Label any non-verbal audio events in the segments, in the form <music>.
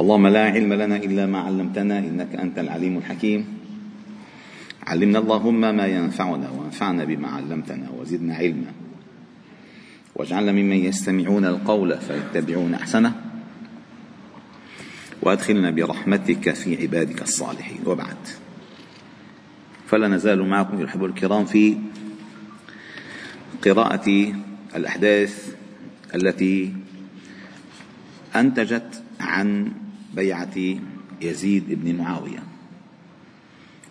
اللهم لا علم لنا إلا ما علمتنا إنك أنت العليم الحكيم. علمنا اللهم ما ينفعنا وانفعنا بما علمتنا وزدنا علما. واجعلنا ممن يستمعون القول فيتبعون أحسنه. وأدخلنا برحمتك في عبادك الصالحين. وبعد. فلا نزال معكم أيها الاحبه الكرام في قراءة الأحداث التي أنتجت عن بيعة يزيد بن معاوية.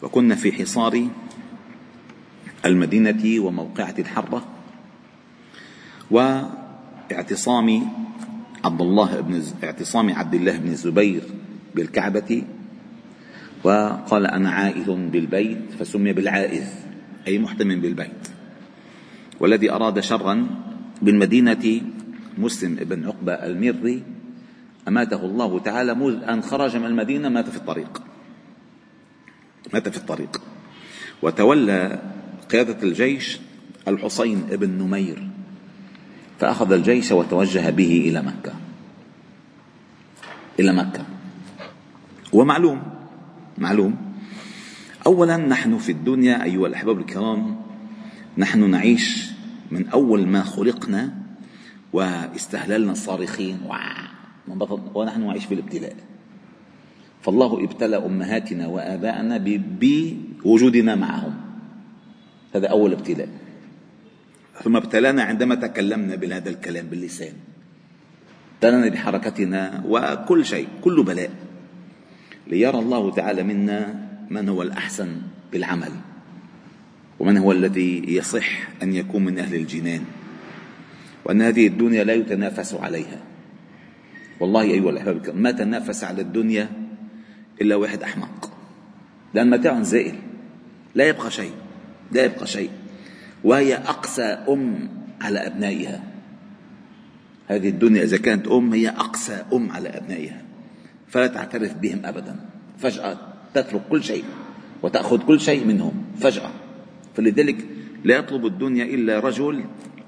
وكنا في حصار المدينة وموقعة الحرة واعتصام عبد الله بن اعتصام عبد الله بن الزبير بالكعبة وقال أنا عائذ بالبيت فسمي بالعائذ أي محتم بالبيت. والذي أراد شرا بالمدينة مسلم بن عقبة المري أماته الله تعالى منذ أن خرج من المدينة مات في الطريق. مات في الطريق. وتولى قيادة الجيش الحسين بن نمير. فأخذ الجيش وتوجه به إلى مكة. إلى مكة. ومعلوم معلوم. أولا نحن في الدنيا أيها الأحباب الكرام نحن نعيش من أول ما خلقنا واستهللنا الصارخين. ونحن نعيش في الابتلاء. فالله ابتلى أمهاتنا وآباءنا بوجودنا معهم. هذا أول ابتلاء. ثم ابتلانا عندما تكلمنا بهذا الكلام باللسان. ابتلانا بحركتنا وكل شيء كل بلاء. ليرى الله تعالى منا من هو الأحسن بالعمل. ومن هو الذي يصح أن يكون من أهل الجنان. وأن هذه الدنيا لا يتنافس عليها. والله أيها الأحباب ما تنافس على الدنيا إلا واحد أحمق. لأن متاع زائل لا يبقى شيء لا يبقى شيء. وهي أقسى أم على أبنائها. هذه الدنيا إذا كانت أم هي أقسى أم على أبنائها. فلا تعترف بهم أبدا. فجأة تترك كل شيء وتأخذ كل شيء منهم. فجأة. فلذلك لا يطلب الدنيا إلا رجل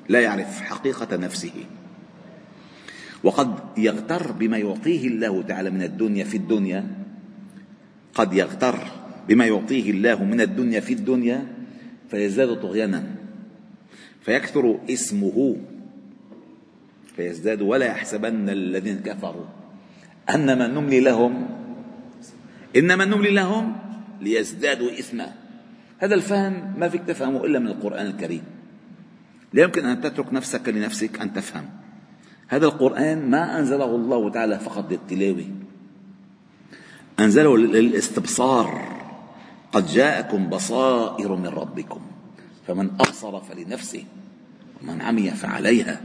لا يعرف حقيقة نفسه. وقد يغتر بما يعطيه الله تعالى من الدنيا في الدنيا. قد يغتر بما يعطيه الله من الدنيا في الدنيا فيزداد طغيانا. فيكثر اسمه. فيزداد ولا يحسبن الذين كفروا. أنما نملي لهم. إنما نملي لهم ليزدادوا إثما. هذا الفهم ما فيك تفهمه إلا من القرآن الكريم. لا يمكن أن تترك نفسك لنفسك أن تفهم. هذا القرآن ما أنزله الله تعالى فقط للتلاوة. أنزله للاستبصار. قد جاءكم بصائر من ربكم فمن أبصر فلنفسه ومن عمي فعليها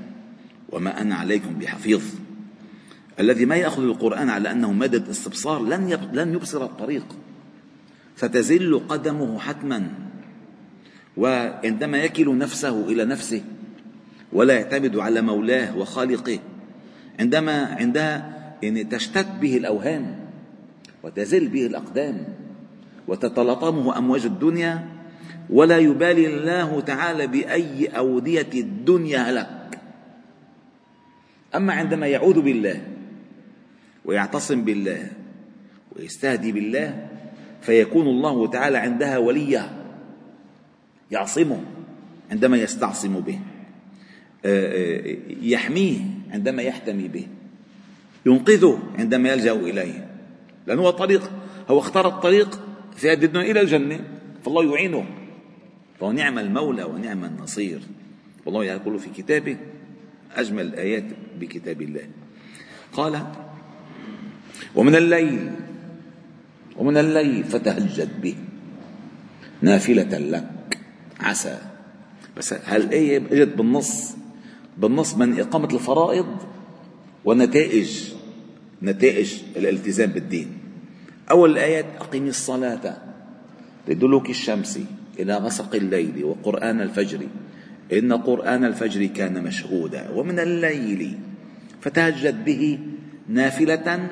وما أنا عليكم بحفيظ. الذي ما يأخذ القرآن على أنه مدد استبصار لن لن يبصر الطريق. ستزل قدمه حتما. وعندما يكل نفسه إلى نفسه ولا يعتمد على مولاه وخالقه. عندما عندها يعني تشتت به الأوهام وتزل به الأقدام وتتلطمه أمواج الدنيا ولا يبالي الله تعالى بأي أودية الدنيا هلك. أما عندما يعوذ بالله ويعتصم بالله ويستهدي بالله فيكون الله تعالى عندها وليا يعصمه عندما يستعصم به. يحميه عندما يحتمي به ينقذه عندما يلجأ إليه. لأنه هو طريق هو اختار الطريق في هذه الدنيا إلى الجنة فالله يعينه. فهو نعم المولى ونعم النصير. والله يقول في كتابه أجمل الآيات بكتاب الله. قال ومن الليل ومن الليل فتهجد به نافلة لك عسى. بس هالآية اجت بالنص بالنص من إقامة الفرائض ونتائج نتائج الالتزام بالدين. أول الآيات أقيمي الصلاة. لدلوك الشمس إلى غسق الليل وقرآن الفجر. إن قرآن الفجر كان مشهودا ومن الليل فتهجد به نافلة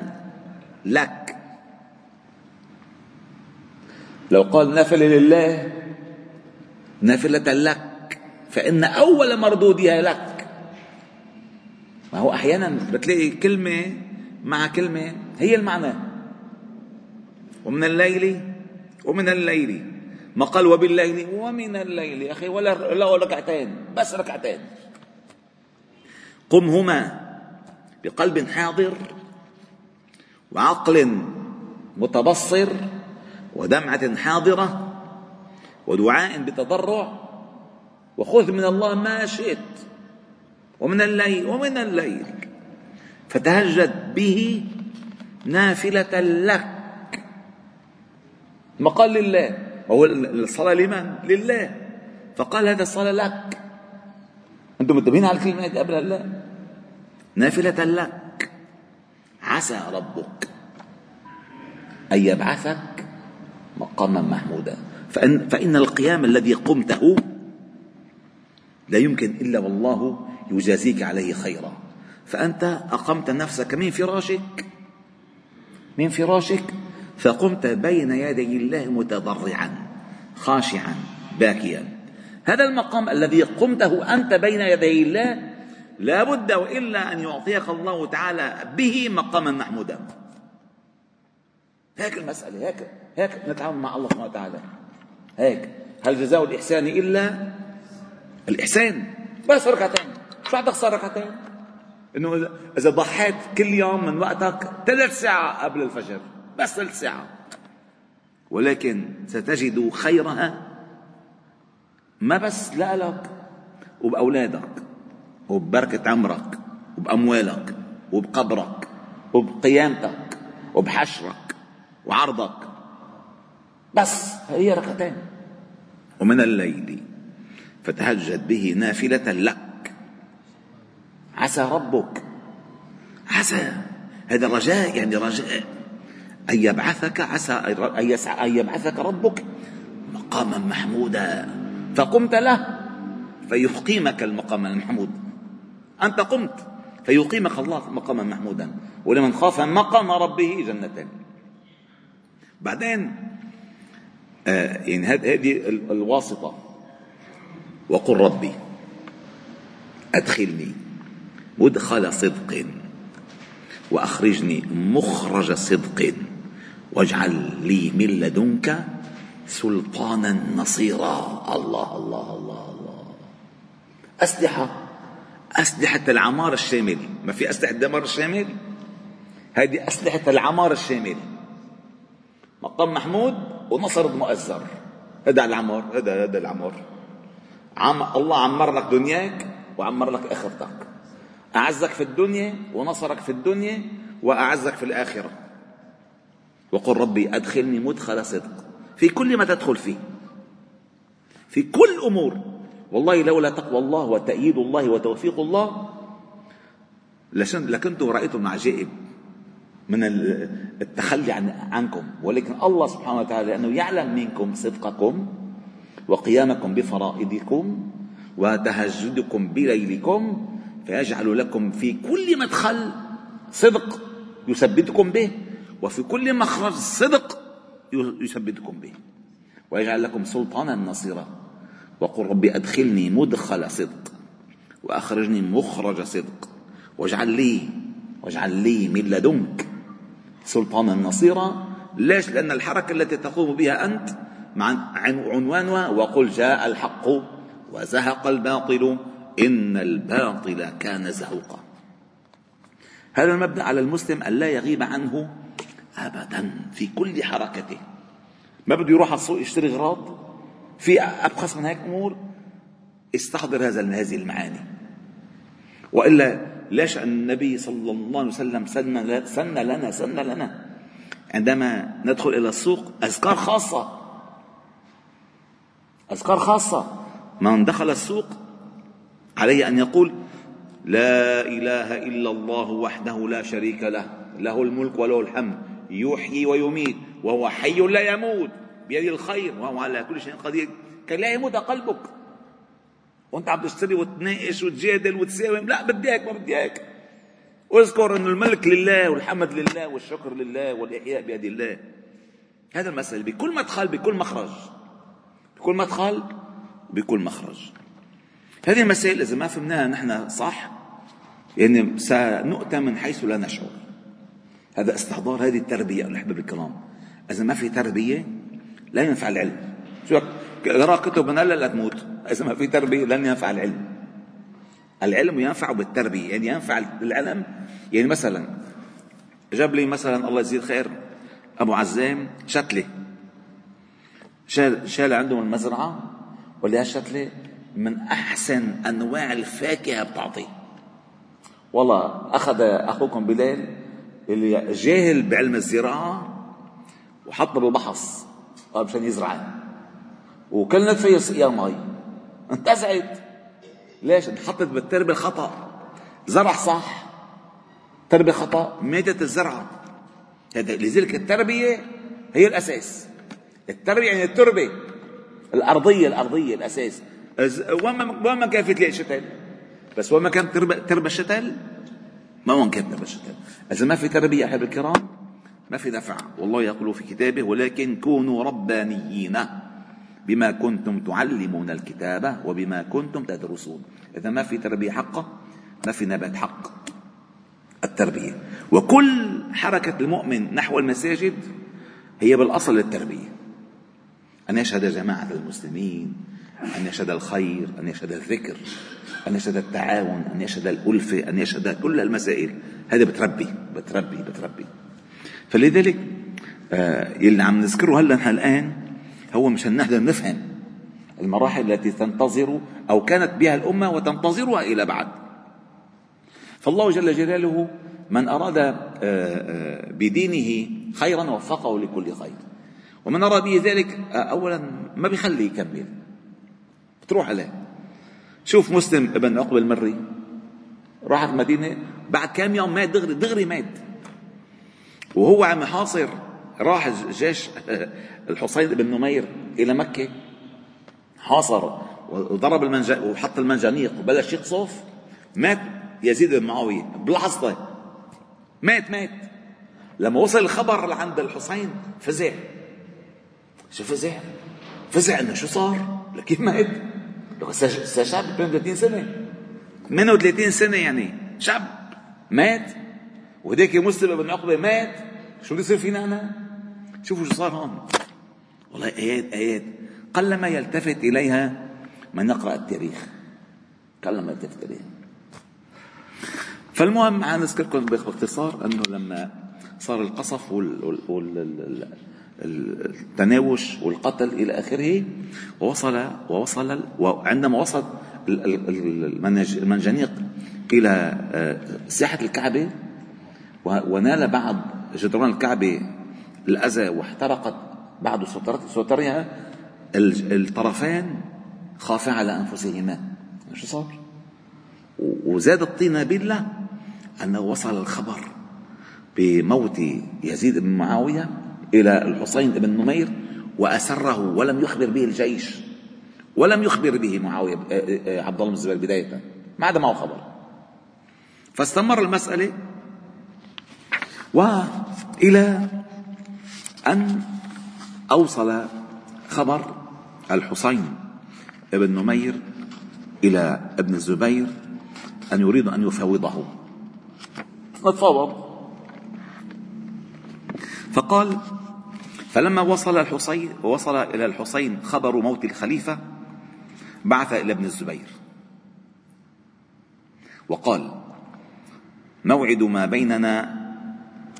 لك. لو قال نافلة لله نافلة لك فإن أول مردودها لك. ما هو أحيانا بتلاقي كلمة مع كلمة هي المعنى. ومن الليل ومن الليل ما قال وبالليل ومن الليل أخي ولا لا ركعتين بس ركعتين. قمهما بقلب حاضر وعقل متبصر ودمعة حاضرة ودعاء بتضرع وخذ من الله ما شئت. ومن الليل ومن الليل. فتهجد به نافلة لك. ما قال لله. هو الصلاة لمن؟ لله. فقال هذا الصلاة لك. أنتم منتبهين على الكلمة قبل لا. نافلة لك. عسى ربك أن يبعثك مقاما محمودا. فإن, فإن القيام الذي قمته لا يمكن إلا والله يجازيك عليه خيرا. فأنت أقمت نفسك من فراشك من فراشك فقمت بين يدي الله متضرعا خاشعا باكيا. هذا المقام الذي قمته أنت بين يدي الله لا بد وإلا أن يعطيك الله تعالى به مقاما محمودا. هيك المسألة هيك هيك نتعامل مع الله سبحانه وتعالى. هيك. هل جزاء الإحسان إلا الإحسان؟ بس ركعتين. شو بدك صار ركعتين. إنه اذا ضحيت كل يوم من وقتك ثلاث ساعة قبل الفجر بس ثلث ساعة. ولكن ستجد خيرها ما بس لك وبأولادك وببركة عمرك وبأموالك وبقبرك وبقيامتك وبحشرك وعرضك. بس هي ركعتين. ومن الليل فتهجد به نافلة لك عسى ربك. عسى. هذا رجاء يعني رجاء. أن يبعثك عسى أن أن يبعثك ربك مقاما محمودا. فقمت له فيقيمك المقام المحمود. أنت قمت فيقيمك الله مقاما محمودا. ولمن خاف مقام ربه جنتان بعدين آه يعني هذه الواسطة. وقل ربي أدخلني مدخل صدق. وأخرجني مخرج صدق. واجعل لي من لدنك سلطانا نصيرا. الله الله الله الله. أسلحة. أسلحة العمار الشامل ما في أسلحة دمار الشامل هذه أسلحة العمار الشامل مقام محمود ونصر المؤزر. هذا العمار هذا هذا العمار. عم الله عمر لك دنياك وعمر لك آخرتك. أعزك في الدنيا ونصرك في الدنيا وأعزك في الآخرة. وقل ربي أدخلني مدخل صدق. في كل ما تدخل فيه. في كل أمور. والله لولا تقوى الله وتأييد الله وتوفيق الله لكنت رأيتم عجائب من التخلي عن عنكم. ولكن الله سبحانه وتعالى لأنه يعلم منكم صدقكم وقيامكم بفرائضكم وتهجدكم بليلكم فيجعل لكم في كل مدخل صدق يثبتكم به وفي كل مخرج صدق يثبتكم به. ويجعل لكم سلطانا نصيرا. وقل ربي أدخلني مدخل صدق وأخرجني مخرج صدق. واجعل لي واجعل لي من لدنك سلطانا نصيرا. ليش؟ لأن الحركة التي تقوم بها أنت مع عنوانها وقل جاء الحق وزهق الباطل. إن الباطل كان زهوقا. هذا المبدأ على المسلم أن لا يغيب عنه ابدا في كل حركته. ما بده يروح على السوق يشتري اغراض في ابخس من هيك أمور استحضر هذا هذه المعاني. وإلا ليش النبي صلى الله عليه وسلم سن سن لنا سن لنا؟ عندما ندخل إلى السوق أذكار خاصة. أذكار خاصة. من دخل السوق عليه أن يقول لا إله إلا الله وحده لا شريك له له الملك وله الحمد يحيي ويميت وهو حي لا يموت بيده الخير وهو على كل شيء قدير. كي لا يموت قلبك. وأنت عم تشتري وتناقش وتجادل وتساوم لا بدي هيك ما بدي هيك واذكر ان الملك لله والحمد لله والشكر لله والإحياء بيد الله. هذا المسألة بكل مدخل بكل مخرج. بكل مدخل بكل مخرج. هذه المسائل إذا ما فهمناها نحن صح؟ يعني سنؤتى من حيث لا نشعر. هذا استحضار هذه التربية الأحباب الكرام إذا ما في تربية لا ينفع العلم. شو اقرا كتب من هلا تموت. إذا ما في تربية لن ينفع العلم. العلم ينفع بالتربية يعني ينفع العلم. يعني مثلا جاب لي مثلا الله يجزيه الخير أبو عزام شتلة شال شال عندهم المزرعة ولا هالشتلة من أحسن أنواع الفاكهة بتعطي والله أخذ أخوكم بلال اللي جاهل بعلم الزراعة وحط بالبحص مشان يزرع. وكل نتفة يسقيها مي انتزعت ليش؟ انحطت بالتربة الخطأ. زرع صح تربية خطأ ماتت الزرعة. لذلك التربية هي الأساس. التربية يعني التربة الأرضية الأرضية الأساس. وين ما كان في تلاقي شتل بس وين ما كان تربة, تربة الشتل ما وين كانت تربة الشتل إذا ما في تربية أحباب الكرام ما في نفع والله يقول في كتابه ولكن كونوا ربانيين بما كنتم تعلمون الكتابة وبما كنتم تدرسون إذا ما في تربية حقة ما في نبات حق التربية. وكل حركة المؤمن نحو المساجد هي بالأصل التربية. أن يشهد جماعة المسلمين أن يشهد الخير أن يشهد الذكر أن يشهد التعاون أن يشهد الألفة أن يشهد كل المسائل. هذا بتربي بتربي بتربي. فلذلك آه يلي عم نذكره هلا الآن هو مشان نقدر نفهم المراحل التي تنتظر أو كانت بها الأمة وتنتظرها إلى بعد. فالله جل جلاله من أراد آه، آه، بدينه خيرا وفقه لكل خير. ومن أراد به ذلك أولا ما بيخلي يكمل. بتروح عليه. شوف مسلم ابن عقبة المري راح المدينة بعد كم يوم مات دغري دغري مات. وهو عم يحاصر راح جيش <laughs> الحصين بن نمير إلى مكة حاصر وضرب المنج... وحط المنجنيق وبلش يقصف مات يزيد بن معاوية. بلحظة مات مات. لما وصل الخبر لعند الحسين فزع. شو فزع؟ فزع إنه شو صار؟ لكن مات شاب 32 سنة. 38 سنة يعني شاب مات وهديك مسلم بن عقبة مات. شو بده يصير فينا أنا؟ شوفوا شو صار هون. والله آيات آيات. قلما يلتفت إليها من يقرأ التاريخ. قلما يلتفت إليها. فالمهم أنا أذكركم باختصار أنه لما صار القصف والتناوش والقتل إلى آخره ووصل ووصل وعندما وصل المنجنيق إلى آه، ساحة الكعبة ونال بعض جدران الكعبة الأذى واحترقت بعض سترها الطرفان خافا على أنفسهما شو صار؟ وزاد الطين بالله أنه وصل الخبر بموت يزيد بن معاوية إلى الحسين بن نمير وأسره ولم يخبر به الجيش ولم يخبر به معاوية آه، آه، عبد الله بن الزبير بداية ما عاد معه خبر. فاستمر المسألة وإلى أن أوصل خبر الحسين بن نمير إلى ابن الزبير أن يريد أن يفاوضه نتفاوض فقال فلما وصل الحسين ووصل إلى الحسين خبر موت الخليفة بعث إلى ابن الزبير. وقال موعد ما بيننا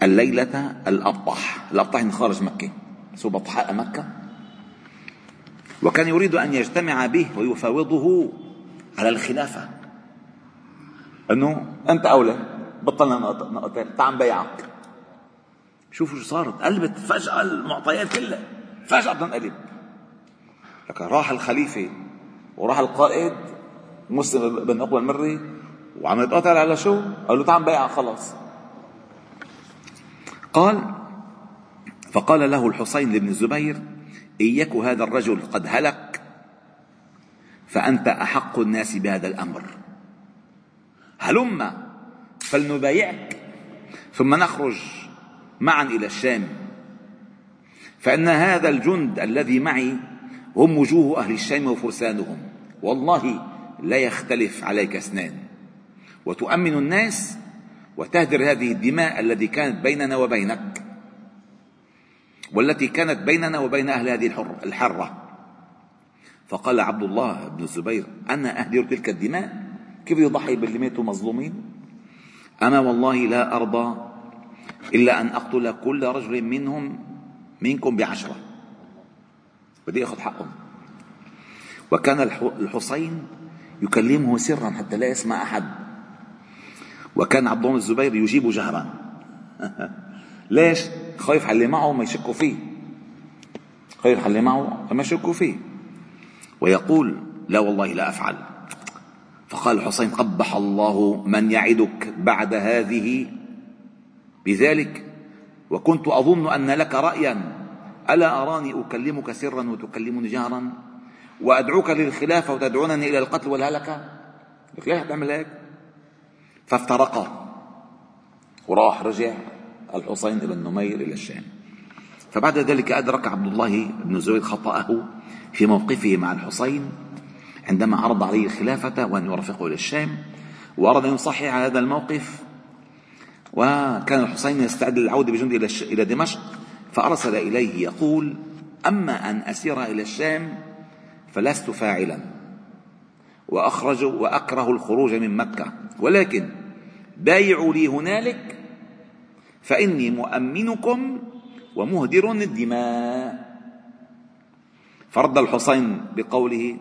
الليلة الأبطح. الأبطح من خارج مكة سو بطحاء مكة. وكان يريد أن يجتمع به ويفاوضه على الخلافة. أنه أنت أولى بطلنا نقطتين تعال بيعك شوفوا شو صارت. قلبت فجأة المعطيات كلها. فجأة بتنقلب لك راح الخليفة وراح القائد مسلم بن عقبة المري وعم يتقاتل على شو؟ قال له تعال بيع خلص. قال فقال له الحسين لابن الزبير إن يك هذا الرجل قد هلك فأنت أحق الناس بهذا الأمر. هلم فلنبايعك ثم نخرج. معا إلى الشام. فإن هذا الجند الذي معي هم وجوه أهل الشام وفرسانهم. والله لا يختلف عليك اثنان وتؤمن الناس وتهدر هذه الدماء التي كانت بيننا وبينك والتي كانت بيننا وبين أهل هذه الحرة. فقال عبد الله بن الزبير أنا أهدر تلك الدماء؟ كيف يضحي باللي ماتوا مظلومين؟ أنا والله لا أرضى إلا أن أقتل كل رجل منهم منكم بعشرة. بدي أخذ حقهم. وكان الحسين يكلمه سرا حتى لا يسمع أحد. وكان عبد الله الزبير يجيب جهرا. <laughs> ليش؟ خايف على اللي معه ما يشكوا فيه. خايف على اللي معه ما يشكوا فيه. ويقول لا والله لا أفعل. فقال الحسين قبح الله من يعدك بعد هذه بذلك وكنت أظن أن لك رأيا. ألا أراني أكلمك سرا وتكلمني جهرا؟ وأدعوك للخلافة وتدعونني إلى القتل والهلكة؟ ليش تعمل هيك. فافترقا. وراح رجع الحسين بن نمير إلى الشام. فبعد ذلك أدرك عبد الله بن زبير خطأه في موقفه مع الحسين عندما عرض عليه الخلافة وأن يرافقه إلى الشام. وأراد أن يصحح هذا الموقف. وكان الحسين يستعد للعودة بجنده إلى دمشق فأرسل إليه يقول أما أن أسير إلى الشام فلست فاعلا. وأخرج وأكره الخروج من مكة. ولكن بايعوا لي هنالك فإني مؤمنكم ومهدر الدماء. فرد الحسين بقوله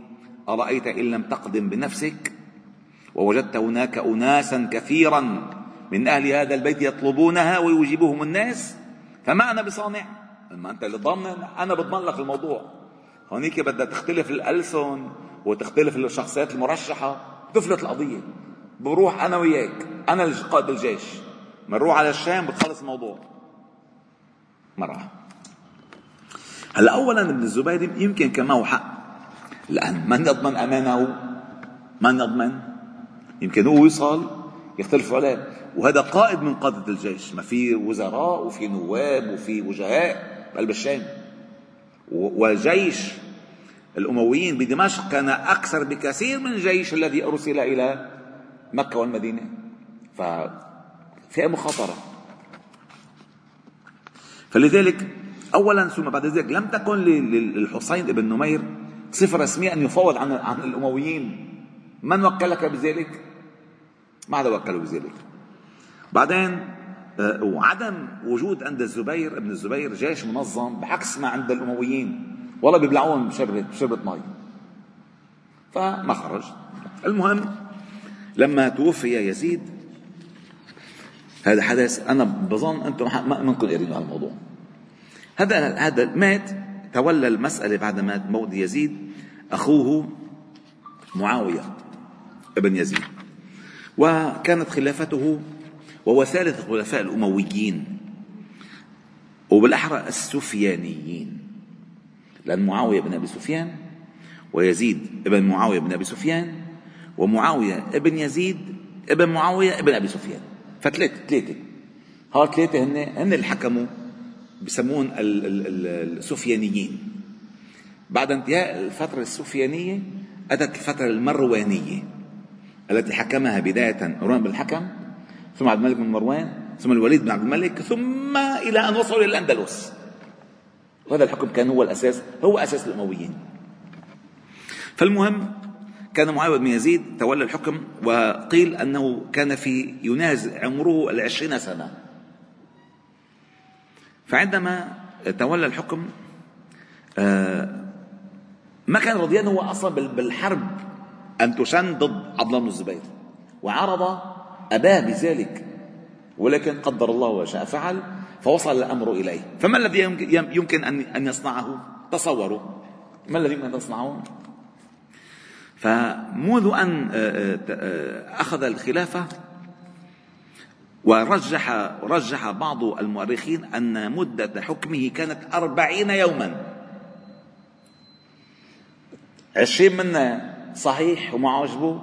أرأيت إن لم تقدم بنفسك؟ ووجدت هناك أناسا كثيرا من أهل هذا البيت يطلبونها ويجيبهم الناس. فما أنا بصانع؟ ما أنت اللي ضامن. أنا بضمن لك الموضوع. هونيك بدها تختلف الألسن وتختلف الشخصيات المرشحة. تفلت القضية. بروح أنا وياك. أنا قائد الجيش. بنروح على الشام بتخلص الموضوع. مرة. هلا أولا ابن الزبير يمكن كان معه حق. لأن من يضمن أمانه؟ من يضمن؟ يمكن هو يوصل يختلفوا عليه. وهذا قائد من قادة الجيش. ما في وزراء وفي نواب وفي وجهاء بقلب الشام. وجيش الأمويين بدمشق كان أكثر بكثير من الجيش الذي أرسل إلى مكة والمدينة. ففي مخاطرة. فلذلك أولا ثم بعد ذلك لم تكن للحسين بن نمير صفة رسمية أن يفاوض عن عن الأمويين. من وكلك بذلك؟ ما حدا وكله بذلك؟ بعدين آه، وعدم وجود عند الزبير ابن الزبير جيش منظم بعكس ما عند الأمويين والله بيبلعوهم بشربة بشربة مي. فما خرج. المهم لما توفي يزيد هذا حدث أنا بظن أنتم ما منكم قارين على الموضوع هذا هذا مات تولى المسألة بعد ما موت يزيد أخوه معاوية ابن يزيد. وكانت خلافته وهو ثالث الخلفاء الأمويين وبالأحرى السفيانيين. لأن معاوية بن أبي سفيان ويزيد ابن معاوية بن أبي سفيان ومعاوية ابن يزيد ابن معاوية ابن أبي سفيان. فثلاثة ثلاثة. هؤلاء ثلاثة هن هن اللي حكموا بسمون السفيانيين. بعد انتهاء الفترة السفيانية أتت الفترة المروانية التي حكمها بداية مروان بن الحكم ثم عبد الملك بن مروان ثم الوليد بن عبد الملك ثم إلى أن وصلوا إلى الأندلس. وهذا الحكم كان هو الأساس هو أساس الأمويين. فالمهم كان معاوية بن يزيد تولى الحكم وقيل أنه كان في يناز عمره العشرين سنة. فعندما تولى الحكم آه، ما كان رضيان هو أصلا بالحرب أن تشن ضد عبد الله بن الزبير. وعرض أباه بذلك ولكن قدر الله وشاء فعل فوصل الأمر إليه. فما الذي يمكن أن يصنعه؟ تصوروا. ما الذي يمكن أن تصنعه؟ فمنذ أن آه، آه، أخذ الخلافة ورجح رجح بعض المؤرخين أن مدة حكمه كانت أربعين يوما. عشرين منا صحيح وما عجبه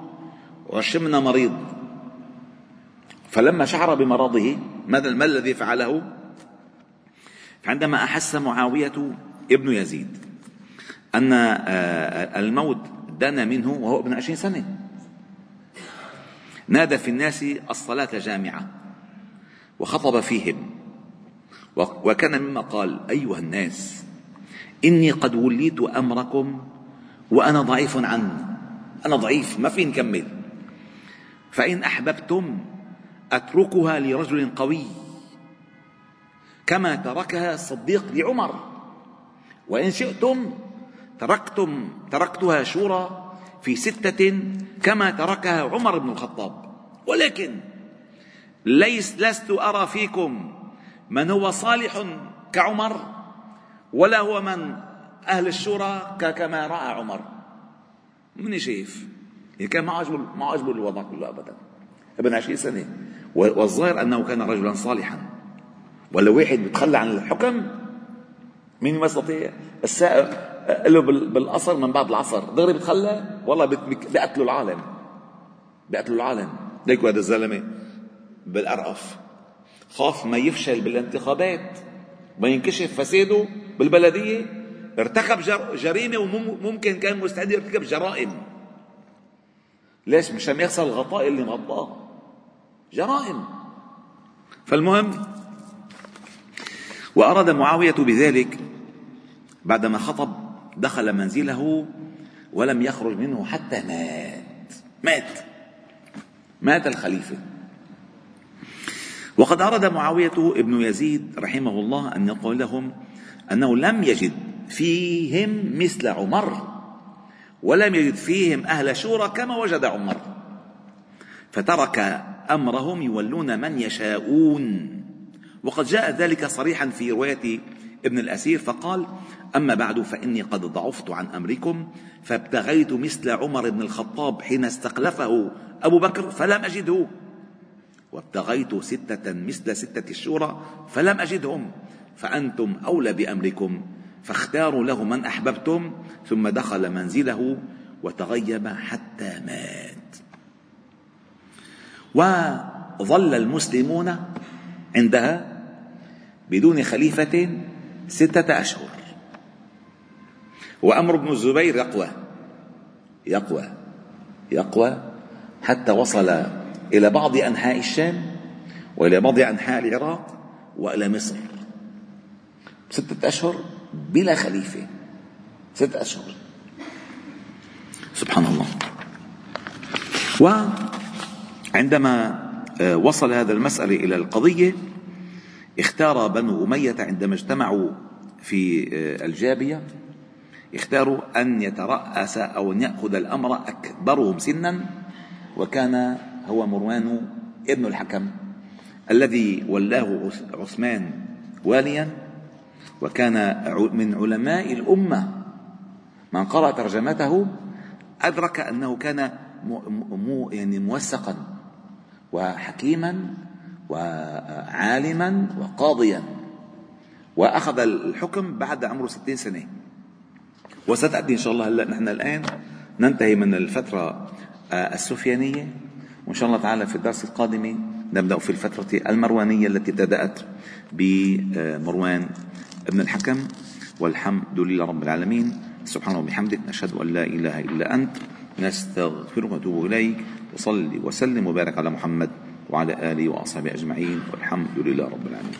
وعشرين منا مريض. فلما شعر بمرضه ماذا ما الذي فعله؟ فعندما أحس معاوية ابن يزيد أن آه، الموت دنا منه وهو ابن عشرين سنة. نادى في الناس الصلاة جامعة وخطب فيهم وكان مما قال أيها الناس إني قد وليت أمركم وأنا ضعيف عنه. أنا ضعيف ما في نكمل. فإن أحببتم أتركها لرجل قوي. كما تركها الصديق لعمر. وإن شئتم تركتم تركتها شورى في ستة كما تركها عمر بن الخطاب. ولكن ليس لست أرى فيكم من هو صالح كعمر ولا هو من أهل الشورى كما رأى عمر. من شايف. كان ما عجبه ما عجبه الوضع كله أبدا. ابن عشرين سنة. والظاهر أنه كان رجلا صالحا. ولا واحد بيتخلى عن الحكم؟ مين ما يستطيع؟ السائق له بالقصر من بعد العصر. دغري بتخلى؟ والله بيقتلوا العالم. بيقتلوا العالم. ليكوا هذا الزلمة بالأرقف. خاف ما يفشل بالانتخابات. ما ينكشف فساده بالبلدية. ارتكب جريمة وممكن كان مستعد يرتكب جرائم. ليش؟ مشان يخسر الغطاء اللي مغطاه جرائم. فالمهم وأراد معاوية بذلك بعدما خطب دخل منزله ولم يخرج منه حتى مات. مات. مات الخليفة. وقد أراد معاوية ابن يزيد رحمه الله أن يقول لهم أنه لم يجد فيهم مثل عمر ولم يجد فيهم أهل شورى كما وجد عمر. فترك أمرهم يولون من يشاءون. وقد جاء ذلك صريحا في رواية ابن الأسير فقال أما بعد فإني قد ضعفت عن أمركم فابتغيت مثل عمر بن الخطاب حين استخلفه أبو بكر فلم أجده. وابتغيت ستة مثل ستة الشورى فلم أجدهم. فأنتم أولى بأمركم فاختاروا له من أحببتم ثم دخل منزله وتغيب حتى مات. وظل المسلمون عندها بدون خليفة ستة أشهر. وأمر بن الزبير يقوى يقوى يقوى حتى وصل إلى بعض أنحاء الشام وإلى بعض أنحاء العراق وإلى مصر. ستة أشهر بلا خليفة ستة أشهر. سبحان الله. وعندما آه، وصل هذا المسألة إلى القضية اختار بنو أمية عندما اجتمعوا في آه، الجابية اختاروا أن يترأس أو أن يأخذ الأمر أكبرهم سنا وكان هو مروان ابن الحكم الذي ولاه عثمان واليا وكان من علماء الأمة. من قرأ ترجمته أدرك أنه كان مو يعني موثقا. وحكيما وعالما وقاضيا. وأخذ الحكم بعد عمره ستين سنة. وستأتي إن شاء الله هلأ نحن الآن ننتهي من الفترة السفيانية. وإن شاء الله تعالى في الدرس القادم نبدأ في الفترة المروانية التي ابتدأت بمروان ابن الحكم. والحمد لله رب العالمين. سبحانه وبحمدك نشهد أن لا إله إلا أنت نستغفرك ونتوب إليك. وصلي وسلم وبارك على محمد وعلى آله وأصحابه أجمعين والحمد لله رب العالمين.